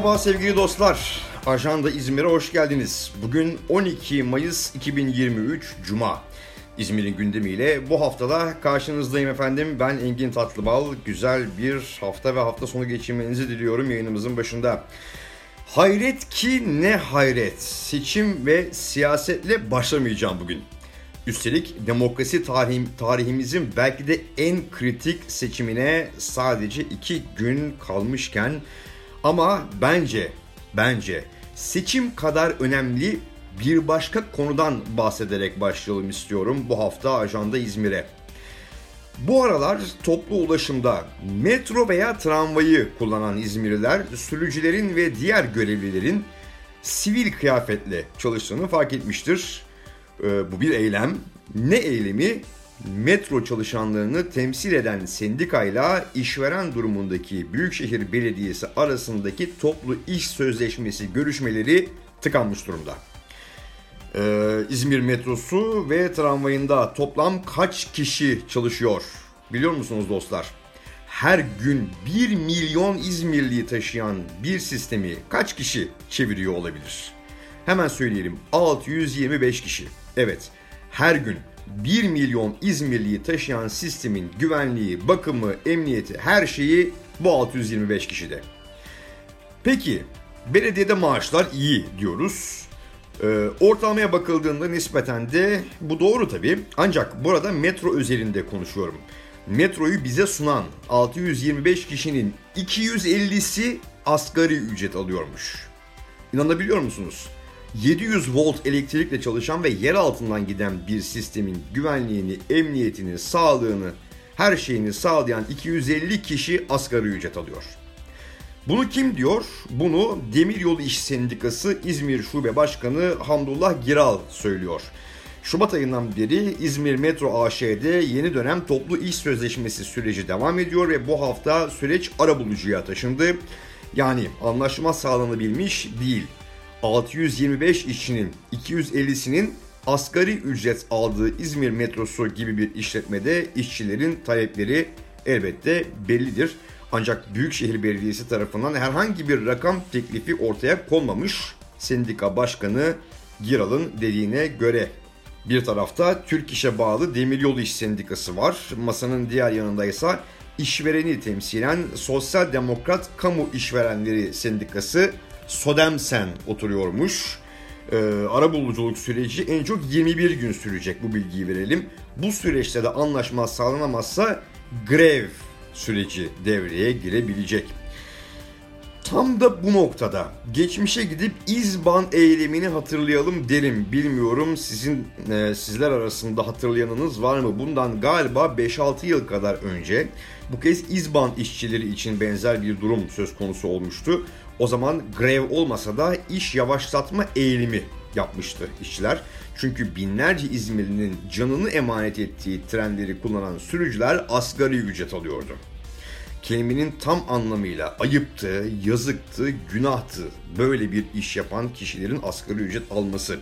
Merhaba sevgili dostlar. Ajanda İzmir'e hoş geldiniz. Bugün 12 Mayıs 2023 Cuma. İzmir'in gündemiyle bu haftada karşınızdayım efendim. Ben Engin Tatlıbal. Güzel bir hafta ve hafta sonu geçirmenizi diliyorum yayınımızın başında. Hayret ki ne hayret. Seçim ve siyasetle başlamayacağım bugün. Üstelik demokrasi tarihim, tarihimizin belki de en kritik seçimine sadece iki gün kalmışken ama bence, bence seçim kadar önemli bir başka konudan bahsederek başlayalım istiyorum bu hafta Ajanda İzmir'e. Bu aralar toplu ulaşımda metro veya tramvayı kullanan İzmirliler sürücülerin ve diğer görevlilerin sivil kıyafetle çalıştığını fark etmiştir. Ee, bu bir eylem. Ne eylemi? Metro çalışanlarını temsil eden sendikayla işveren durumundaki Büyükşehir Belediyesi arasındaki toplu iş sözleşmesi görüşmeleri tıkanmış durumda. Ee, İzmir metrosu ve tramvayında toplam kaç kişi çalışıyor? Biliyor musunuz dostlar? Her gün 1 milyon İzmirliyi taşıyan bir sistemi kaç kişi çeviriyor olabilir? Hemen söyleyelim 625 kişi. Evet her gün 1 milyon İzmirliyi taşıyan sistemin güvenliği, bakımı, emniyeti her şeyi bu 625 kişide. Peki belediyede maaşlar iyi diyoruz. Ee, ortalamaya bakıldığında nispeten de bu doğru tabii. Ancak burada metro özelinde konuşuyorum. Metroyu bize sunan 625 kişinin 250'si asgari ücret alıyormuş. İnanabiliyor musunuz? 700 volt elektrikle çalışan ve yer altından giden bir sistemin güvenliğini, emniyetini, sağlığını, her şeyini sağlayan 250 kişi asgari ücret alıyor. Bunu kim diyor? Bunu Demiryolu İş Sendikası İzmir Şube Başkanı Hamdullah Giral söylüyor. Şubat ayından beri İzmir Metro AŞ'de yeni dönem toplu iş sözleşmesi süreci devam ediyor ve bu hafta süreç arabulucuya taşındı. Yani anlaşma sağlanabilmiş değil. 625 işçinin 250'sinin asgari ücret aldığı İzmir metrosu gibi bir işletmede işçilerin talepleri elbette bellidir. Ancak Büyükşehir Belediyesi tarafından herhangi bir rakam teklifi ortaya konmamış. Sendika Başkanı Giral'ın dediğine göre bir tarafta Türk İş'e bağlı Demiryolu İş Sendikası var. Masanın diğer yanında ise işvereni temsilen Sosyal Demokrat Kamu İşverenleri Sendikası Sodemsen oturuyormuş. Ee, ara buluculuk süreci en çok 21 gün sürecek bu bilgiyi verelim. Bu süreçte de anlaşma sağlanamazsa grev süreci devreye girebilecek. Tam da bu noktada geçmişe gidip İzban eylemini hatırlayalım derim. Bilmiyorum sizin e, sizler arasında hatırlayanınız var mı? Bundan galiba 5-6 yıl kadar önce bu kez İzban işçileri için benzer bir durum söz konusu olmuştu. O zaman grev olmasa da iş yavaşlatma eğilimi yapmıştı işçiler. Çünkü binlerce İzmirli'nin canını emanet ettiği trenleri kullanan sürücüler asgari ücret alıyordu. Kelimenin tam anlamıyla ayıptı, yazıktı, günahtı böyle bir iş yapan kişilerin asgari ücret alması.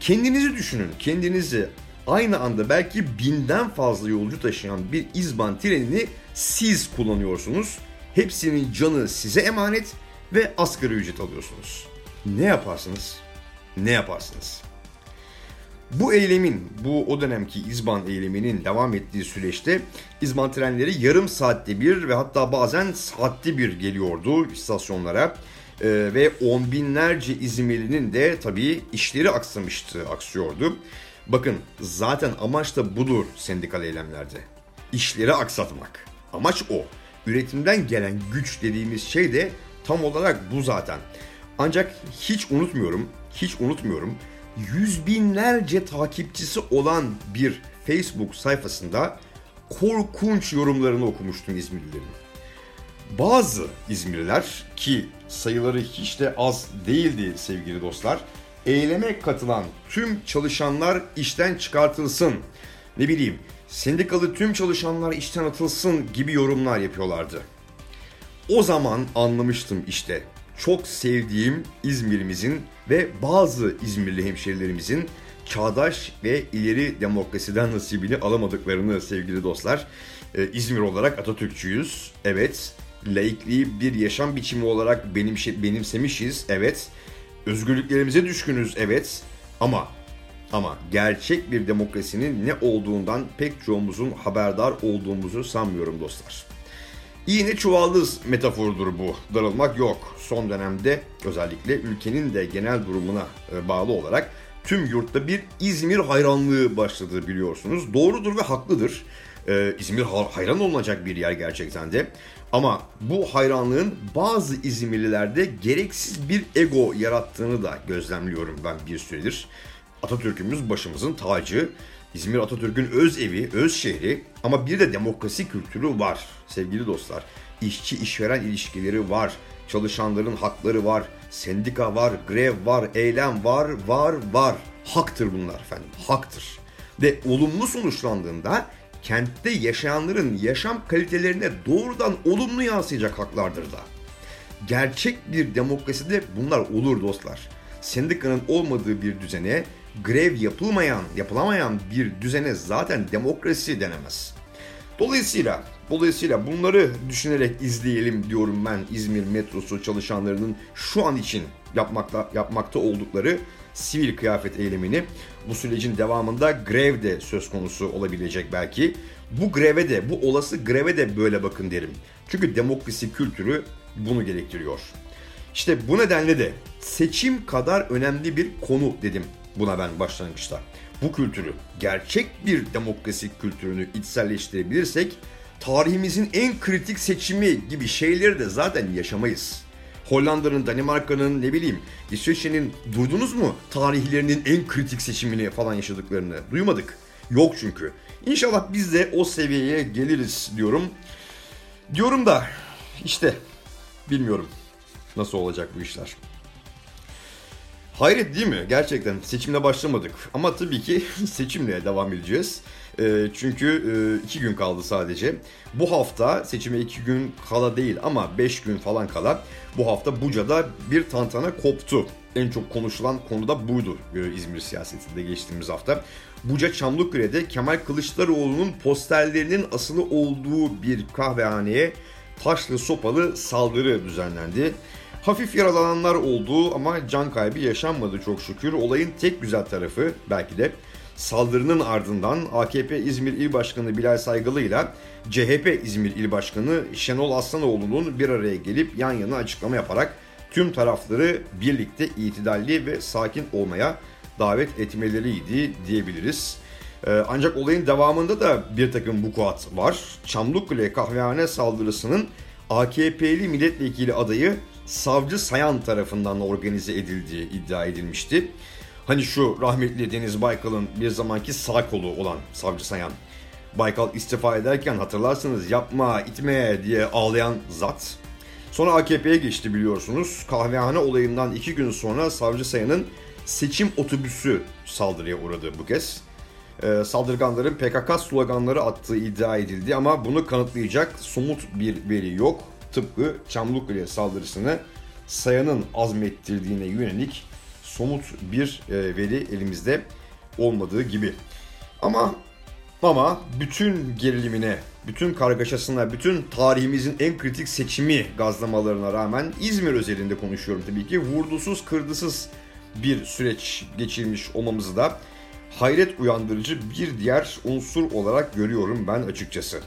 Kendinizi düşünün, kendinizi aynı anda belki binden fazla yolcu taşıyan bir izban trenini siz kullanıyorsunuz. Hepsinin canı size emanet ve asgari ücret alıyorsunuz. Ne yaparsınız? Ne yaparsınız? Bu eylemin, bu o dönemki İzban eyleminin devam ettiği süreçte İzban trenleri yarım saatte bir ve hatta bazen saatte bir geliyordu istasyonlara. Ee, ve on binlerce İzmirlinin de tabii işleri aksamıştı, aksıyordu. Bakın zaten amaç da budur sendikal eylemlerde. İşleri aksatmak. Amaç o. Üretimden gelen güç dediğimiz şey de tam olarak bu zaten. Ancak hiç unutmuyorum, hiç unutmuyorum yüz binlerce takipçisi olan bir Facebook sayfasında korkunç yorumlarını okumuştum İzmirlilerin. Bazı İzmirliler ki sayıları hiç de az değildi sevgili dostlar, eyleme katılan tüm çalışanlar işten çıkartılsın, ne bileyim sendikalı tüm çalışanlar işten atılsın gibi yorumlar yapıyorlardı. O zaman anlamıştım işte çok sevdiğim İzmir'imizin ve bazı İzmirli hemşerilerimizin çağdaş ve ileri demokrasiden nasibini alamadıklarını sevgili dostlar. Ee, İzmir olarak Atatürkçüyüz. Evet. Laikliği bir yaşam biçimi olarak benimsemişiz, evet. Özgürlüklerimize düşkünüz, evet. Ama ama gerçek bir demokrasinin ne olduğundan pek çoğumuzun haberdar olduğumuzu sanmıyorum dostlar. İğne çuvaldız metaforudur bu. Darılmak yok. Son dönemde özellikle ülkenin de genel durumuna e, bağlı olarak tüm yurtta bir İzmir hayranlığı başladı biliyorsunuz. Doğrudur ve haklıdır. Ee, İzmir hayran olunacak bir yer gerçekten de. Ama bu hayranlığın bazı İzmirlilerde gereksiz bir ego yarattığını da gözlemliyorum ben bir süredir. Atatürk'ümüz başımızın tacı. İzmir Atatürk'ün öz evi, öz şehri ama bir de demokrasi kültürü var sevgili dostlar. İşçi işveren ilişkileri var, çalışanların hakları var, sendika var, grev var, eylem var, var, var. Haktır bunlar efendim, haktır. Ve olumlu sonuçlandığında kentte yaşayanların yaşam kalitelerine doğrudan olumlu yansıyacak haklardır da. Gerçek bir demokraside bunlar olur dostlar. Sendikanın olmadığı bir düzene, grev yapılmayan, yapılamayan bir düzene zaten demokrasi denemez. Dolayısıyla Dolayısıyla bunları düşünerek izleyelim diyorum ben İzmir metrosu çalışanlarının şu an için yapmakta, yapmakta oldukları sivil kıyafet eylemini. Bu sürecin devamında grev de söz konusu olabilecek belki. Bu greve de, bu olası greve de böyle bakın derim. Çünkü demokrasi kültürü bunu gerektiriyor. İşte bu nedenle de seçim kadar önemli bir konu dedim buna ben başlangıçta. Bu kültürü, gerçek bir demokrasi kültürünü içselleştirebilirsek tarihimizin en kritik seçimi gibi şeyleri de zaten yaşamayız. Hollanda'nın, Danimarka'nın, ne bileyim İsveç'in duydunuz mu tarihlerinin en kritik seçimini falan yaşadıklarını? Duymadık. Yok çünkü. İnşallah biz de o seviyeye geliriz diyorum. Diyorum da işte bilmiyorum nasıl olacak bu işler. Hayret değil mi? Gerçekten seçimle başlamadık. Ama tabii ki seçimle devam edeceğiz. E, çünkü e, iki gün kaldı sadece. Bu hafta seçime iki gün kala değil ama beş gün falan kala bu hafta Buca'da bir tantana koptu. En çok konuşulan konu da buydu e, İzmir siyasetinde geçtiğimiz hafta. Buca Çamlıküre'de Kemal Kılıçdaroğlu'nun posterlerinin asılı olduğu bir kahvehaneye taşlı sopalı saldırı düzenlendi. Hafif yaralananlar oldu ama can kaybı yaşanmadı çok şükür. Olayın tek güzel tarafı belki de Saldırının ardından AKP İzmir İl Başkanı Bilal Saygılı ile CHP İzmir İl Başkanı Şenol Aslanoğlu'nun bir araya gelip yan yana açıklama yaparak tüm tarafları birlikte itidalli ve sakin olmaya davet etmeleriydi diyebiliriz. Ee, ancak olayın devamında da bir takım vukuat var. Çamlıkule kahvehane saldırısının AKP'li milletvekili adayı Savcı Sayan tarafından organize edildiği iddia edilmişti. Hani şu rahmetli Deniz Baykal'ın bir zamanki sağ kolu olan Savcı Sayan. Baykal istifa ederken hatırlarsınız yapma itme diye ağlayan zat. Sonra AKP'ye geçti biliyorsunuz. Kahvehane olayından iki gün sonra Savcı Sayan'ın seçim otobüsü saldırıya uğradı bu kez. Ee, saldırganların PKK sloganları attığı iddia edildi ama bunu kanıtlayacak somut bir veri yok. Tıpkı Çamlıkule saldırısını Sayan'ın azmettirdiğine yönelik somut bir e, veri elimizde olmadığı gibi. Ama ama bütün gerilimine, bütün kargaşasına, bütün tarihimizin en kritik seçimi gazlamalarına rağmen İzmir özelinde konuşuyorum tabii ki. Vurdusuz, kırdısız bir süreç geçirmiş olmamızı da hayret uyandırıcı bir diğer unsur olarak görüyorum ben açıkçası.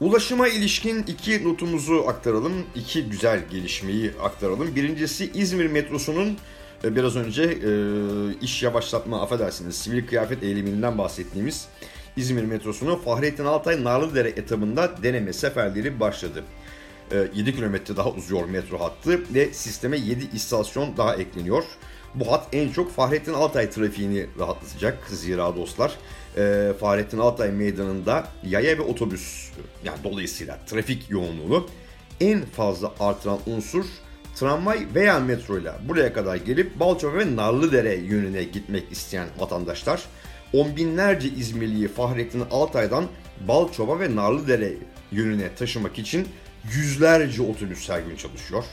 Ulaşıma ilişkin iki notumuzu aktaralım, iki güzel gelişmeyi aktaralım. Birincisi İzmir metrosunun biraz önce e, iş yavaşlatma affedersiniz sivil kıyafet eğiliminden bahsettiğimiz İzmir metrosunu Fahrettin Altay Narlıdere etabında deneme seferleri başladı. E, 7 kilometre daha uzuyor metro hattı ve sisteme 7 istasyon daha ekleniyor. Bu hat en çok Fahrettin Altay trafiğini rahatlatacak zira dostlar. E, Fahrettin Altay meydanında yaya ve otobüs yani dolayısıyla trafik yoğunluğunu en fazla artıran unsur tramvay veya metro ile buraya kadar gelip Balçova ve Narlıdere yönüne gitmek isteyen vatandaşlar on binlerce İzmirliyi Fahrettin Altay'dan Balçova ve Narlıdere yönüne taşımak için yüzlerce otobüs her gün çalışıyor.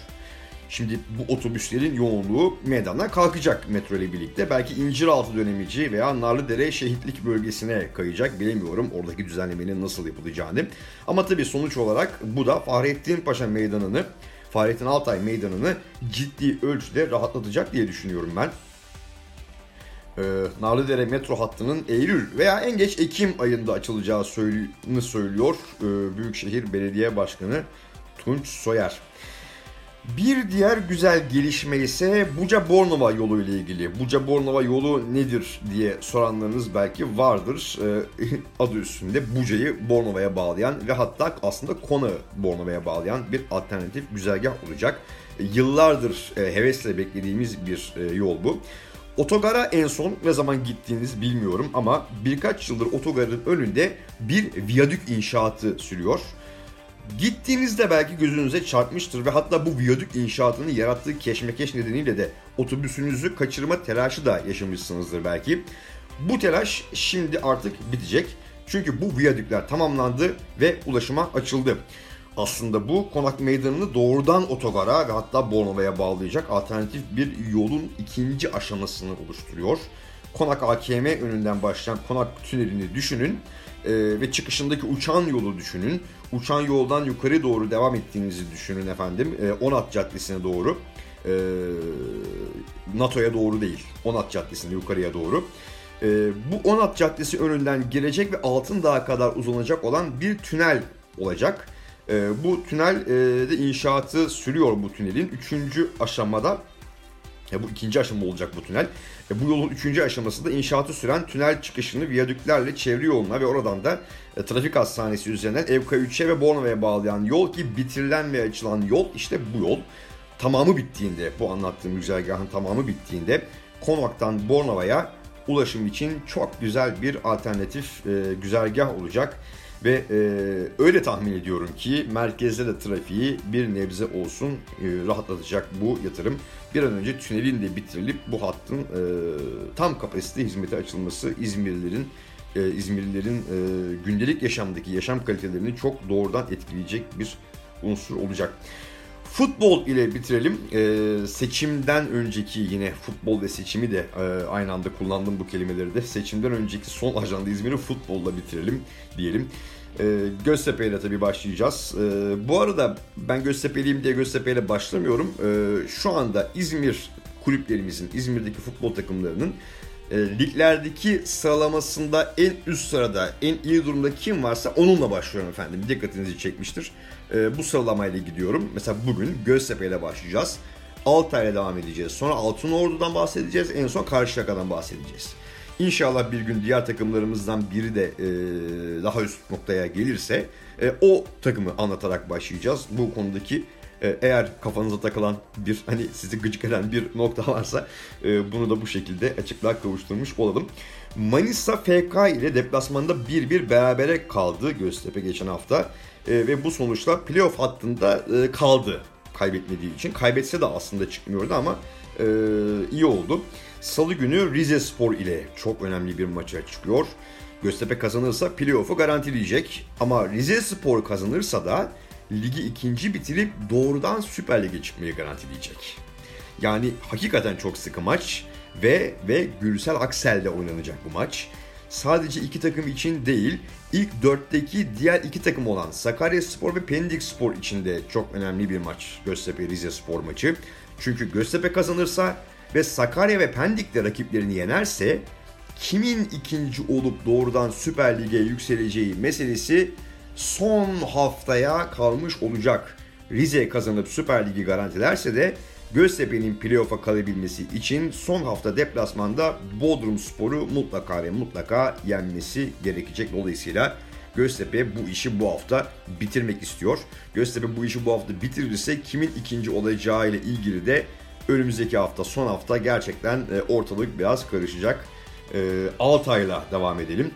Şimdi bu otobüslerin yoğunluğu meydandan kalkacak metro ile birlikte. Belki İnciraltı dönemici veya Narlıdere şehitlik bölgesine kayacak bilemiyorum oradaki düzenlemenin nasıl yapılacağını. Ama tabii sonuç olarak bu da Fahrettin Paşa Meydanı'nı Fahrettin Altay Meydanı'nı ciddi ölçüde rahatlatacak diye düşünüyorum ben. Ee, Narlıdere metro hattının Eylül veya en geç Ekim ayında açılacağı söylüyor ee, Büyükşehir Belediye Başkanı Tunç Soyer. Bir diğer güzel gelişme ise Buca Bornova yolu ile ilgili. Buca Bornova yolu nedir diye soranlarınız belki vardır. Ee, adı üstünde Buca'yı Bornova'ya bağlayan ve hatta aslında Konağı Bornova'ya bağlayan bir alternatif güzergah olacak. Ee, yıllardır e, hevesle beklediğimiz bir e, yol bu. Otogara en son ne zaman gittiğiniz bilmiyorum ama birkaç yıldır otogarın önünde bir viyadük inşaatı sürüyor. Gittiğinizde belki gözünüze çarpmıştır ve hatta bu viyadük inşaatının yarattığı keşmekeş nedeniyle de otobüsünüzü kaçırma telaşı da yaşamışsınızdır belki. Bu telaş şimdi artık bitecek. Çünkü bu viyadükler tamamlandı ve ulaşıma açıldı. Aslında bu konak meydanını doğrudan otogara ve hatta Bornova'ya bağlayacak alternatif bir yolun ikinci aşamasını oluşturuyor. Konak AKM önünden başlayan konak tünelini düşünün e, ve çıkışındaki uçan yolu düşünün. Uçan yoldan yukarı doğru devam ettiğinizi düşünün efendim. E, Onat Caddesi'ne doğru. E, NATO'ya doğru değil. Onat Caddesi'ne yukarıya doğru. E, bu Onat Caddesi önünden gelecek ve Altındağ'a kadar uzanacak olan bir tünel olacak. E, bu tünel e, de inşaatı sürüyor bu tünelin. Üçüncü aşamada ya bu ikinci aşama olacak bu tünel. E, bu yolun üçüncü aşaması da inşaatı süren tünel çıkışını viyadüklerle çevre yoluna ve oradan da e, trafik hastanesi üzerinden Evka3'e ve Bornova'ya bağlayan yol ki bitirilen ve açılan yol işte bu yol. Tamamı bittiğinde bu anlattığım güzergahın tamamı bittiğinde Konak'tan Bornova'ya ulaşım için çok güzel bir alternatif e, güzergah olacak. Ve e, öyle tahmin ediyorum ki merkezde de trafiği bir nebze olsun e, rahatlatacak bu yatırım. Bir an önce tünelin de bitirilip bu hattın e, tam kapasite hizmete açılması İzmirlilerin e, İzmirlilerin e, gündelik yaşamdaki yaşam kalitelerini çok doğrudan etkileyecek bir unsur olacak. Futbol ile bitirelim. Ee, seçimden önceki yine futbol ve seçimi de e, aynı anda kullandım bu kelimeleri de. Seçimden önceki son ajanda İzmir'i futbolla bitirelim diyelim. Ee, Göztepe ile tabii başlayacağız. Ee, bu arada ben Göztepe'liyim diye Göztepe ile başlamıyorum. Ee, şu anda İzmir kulüplerimizin, İzmir'deki futbol takımlarının e, liglerdeki sıralamasında en üst sırada, en iyi durumda kim varsa onunla başlıyorum efendim. Dikkatinizi çekmiştir. E, bu sıralamayla gidiyorum. Mesela bugün Göztepe ile başlayacağız. Altay ile devam edeceğiz. Sonra Altınordu'dan bahsedeceğiz. En son Karşıyaka'dan bahsedeceğiz. İnşallah bir gün diğer takımlarımızdan biri de e, daha üst noktaya gelirse e, o takımı anlatarak başlayacağız. Bu konudaki e, eğer kafanıza takılan bir hani sizi gıcık eden bir nokta varsa e, bunu da bu şekilde açıklığa kavuşturmuş olalım. Manisa FK ile deplasmanda 1-1 berabere kaldı Göztepe geçen hafta e, ve bu sonuçla playoff hattında e, kaldı kaybetmediği için. Kaybetse de aslında çıkmıyordu ama e, iyi oldu. Salı günü Rize Spor ile çok önemli bir maça çıkıyor. Göztepe kazanırsa playoff'u garantileyecek. Ama Rize Spor kazanırsa da ligi ikinci bitirip doğrudan Süper Lig'e çıkmayı garantileyecek. Yani hakikaten çok sıkı maç ve ve Gürsel Aksel'de oynanacak bu maç. Sadece iki takım için değil, ilk dörtteki diğer iki takım olan Sakarya Spor ve Pendik Spor için de çok önemli bir maç Göztepe Rize Spor maçı. Çünkü Göztepe kazanırsa ve Sakarya ve Pendik'te rakiplerini yenerse kimin ikinci olup doğrudan Süper Lig'e yükseleceği meselesi son haftaya kalmış olacak. Rize kazanıp Süper Lig'i garantilerse de Göztepe'nin playoff'a kalabilmesi için son hafta deplasmanda Bodrum Spor'u mutlaka ve mutlaka yenmesi gerekecek. Dolayısıyla Göztepe bu işi bu hafta bitirmek istiyor. Göztepe bu işi bu hafta bitirirse kimin ikinci olacağı ile ilgili de önümüzdeki hafta son hafta gerçekten e, ortalık biraz karışacak. E, Altay'la devam edelim.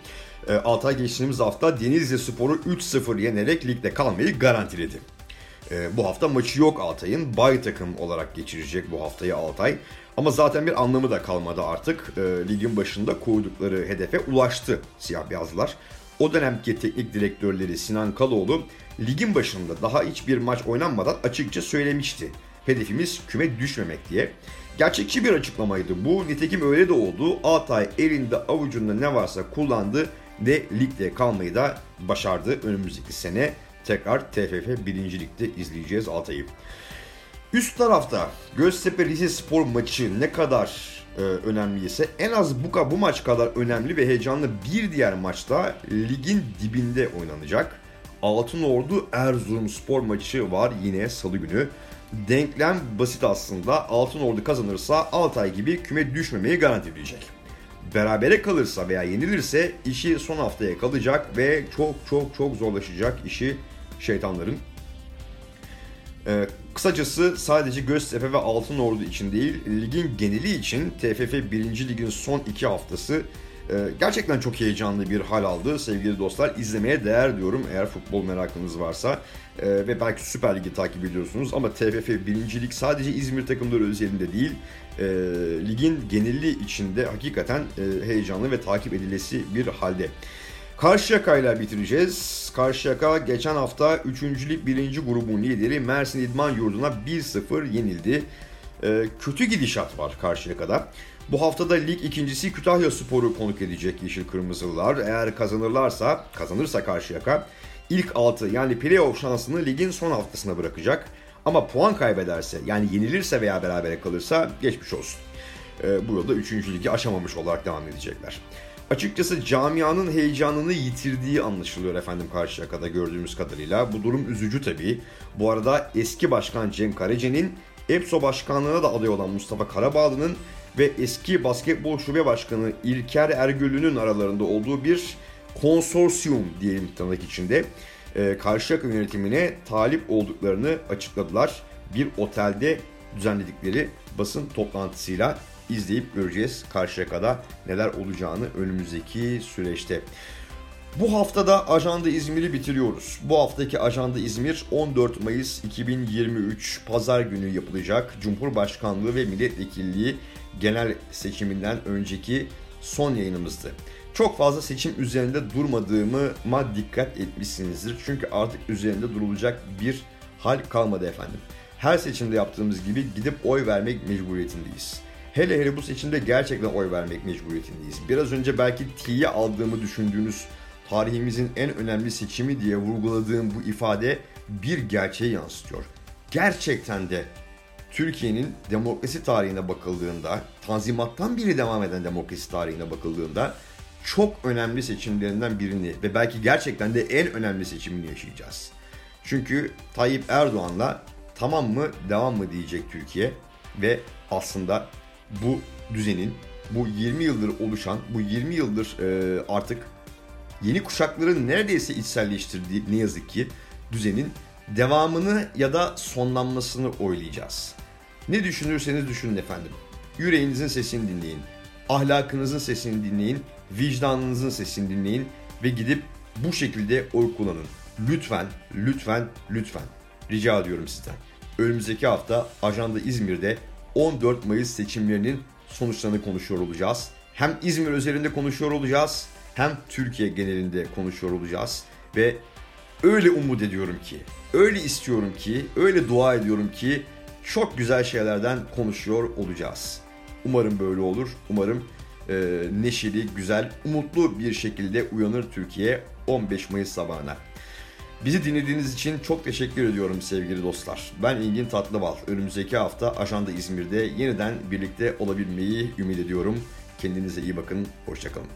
E, Altay geçtiğimiz hafta Denizli Spor'u 3-0 yenerek ligde kalmayı garantiledi. Bu hafta maçı yok Altay'ın. Bay takım olarak geçirecek bu haftayı Altay. Ama zaten bir anlamı da kalmadı artık. Ligin başında koydukları hedefe ulaştı siyah beyazlar. O dönemki teknik direktörleri Sinan Kaloğlu ligin başında daha hiçbir maç oynanmadan açıkça söylemişti Hedefimiz küme düşmemek diye. Gerçekçi bir açıklamaydı bu. Nitekim öyle de oldu. Altay elinde avucunda ne varsa kullandı ve ligde kalmayı da başardı. Önümüzdeki sene tekrar TFF 1. Lig'de izleyeceğiz Altay'ı. Üst tarafta Göztepe Rize Spor maçı ne kadar e, önemliyse en az bu, bu maç kadar önemli ve heyecanlı bir diğer maçta ligin dibinde oynanacak. Altınordu Erzurum spor maçı var yine salı günü. Denklem basit aslında. Altınordu kazanırsa Altay gibi küme düşmemeyi garantileyecek. Berabere kalırsa veya yenilirse işi son haftaya kalacak ve çok çok çok zorlaşacak işi şeytanların. Ee, kısacası sadece Göztepe ve Altınordu için değil, ligin geneli için TFF 1. Lig'in son iki haftası e, gerçekten çok heyecanlı bir hal aldı. Sevgili dostlar izlemeye değer diyorum eğer futbol merakınız varsa. E, ve belki Süper Lig'i takip ediyorsunuz ama TFF 1. Lig sadece İzmir takımları özelinde değil, e, ligin geneli içinde hakikaten e, heyecanlı ve takip edilesi bir halde. Karşıyaka ile bitireceğiz. Karşıyaka geçen hafta 3. Lig 1. grubun lideri Mersin İdman Yurdu'na 1-0 yenildi. Ee, kötü gidişat var Karşıyaka'da. Bu haftada lig ikincisi Kütahya Spor'u konuk edecek Yeşil Kırmızılılar. Eğer kazanırlarsa, kazanırsa Karşıyaka ilk 6 yani playoff şansını ligin son haftasına bırakacak. Ama puan kaybederse yani yenilirse veya berabere kalırsa geçmiş olsun. Ee, bu yolda 3. ligi aşamamış olarak devam edecekler. Açıkçası camianın heyecanını yitirdiği anlaşılıyor efendim Karşıyaka'da gördüğümüz kadarıyla. Bu durum üzücü tabii. Bu arada eski başkan Cem Karaca'nın, EPSO başkanlığına da aday olan Mustafa Karabağlı'nın ve eski basketbol şube başkanı İlker Ergül'ünün aralarında olduğu bir konsorsiyum diyelim tırnak içinde e, Karşıyaka yönetimine talip olduklarını açıkladılar. Bir otelde düzenledikleri basın toplantısıyla izleyip göreceğiz Karşıyaka'da neler olacağını önümüzdeki süreçte. Bu haftada Ajanda İzmir'i bitiriyoruz. Bu haftaki Ajanda İzmir 14 Mayıs 2023 Pazar günü yapılacak Cumhurbaşkanlığı ve Milletvekilliği genel seçiminden önceki son yayınımızdı. Çok fazla seçim üzerinde durmadığımı ma dikkat etmişsinizdir. Çünkü artık üzerinde durulacak bir hal kalmadı efendim. Her seçimde yaptığımız gibi gidip oy vermek mecburiyetindeyiz. Hele hele bu seçimde gerçekten oy vermek mecburiyetindeyiz. Biraz önce belki T'ye aldığımı düşündüğünüz tarihimizin en önemli seçimi diye vurguladığım bu ifade bir gerçeği yansıtıyor. Gerçekten de Türkiye'nin demokrasi tarihine bakıldığında, tanzimattan biri devam eden demokrasi tarihine bakıldığında çok önemli seçimlerinden birini ve belki gerçekten de en önemli seçimini yaşayacağız. Çünkü Tayyip Erdoğan'la tamam mı devam mı diyecek Türkiye ve aslında bu düzenin bu 20 yıldır oluşan, bu 20 yıldır e, artık yeni kuşakların neredeyse içselleştirdiği ne yazık ki düzenin devamını ya da sonlanmasını oylayacağız. Ne düşünürseniz düşünün efendim. Yüreğinizin sesini dinleyin. Ahlakınızın sesini dinleyin. Vicdanınızın sesini dinleyin. Ve gidip bu şekilde oy kullanın. Lütfen, lütfen, lütfen. Rica ediyorum sizden. Önümüzdeki hafta Ajanda İzmir'de 14 Mayıs seçimlerinin sonuçlarını konuşuyor olacağız. Hem İzmir özelinde konuşuyor olacağız hem Türkiye genelinde konuşuyor olacağız ve öyle umut ediyorum ki, öyle istiyorum ki, öyle dua ediyorum ki çok güzel şeylerden konuşuyor olacağız. Umarım böyle olur. Umarım e, neşeli, güzel, umutlu bir şekilde uyanır Türkiye 15 Mayıs sabahına. Bizi dinlediğiniz için çok teşekkür ediyorum sevgili dostlar. Ben Engin Tatlıbal. Önümüzdeki hafta Ajanda İzmir'de yeniden birlikte olabilmeyi ümit ediyorum. Kendinize iyi bakın. Hoşçakalın.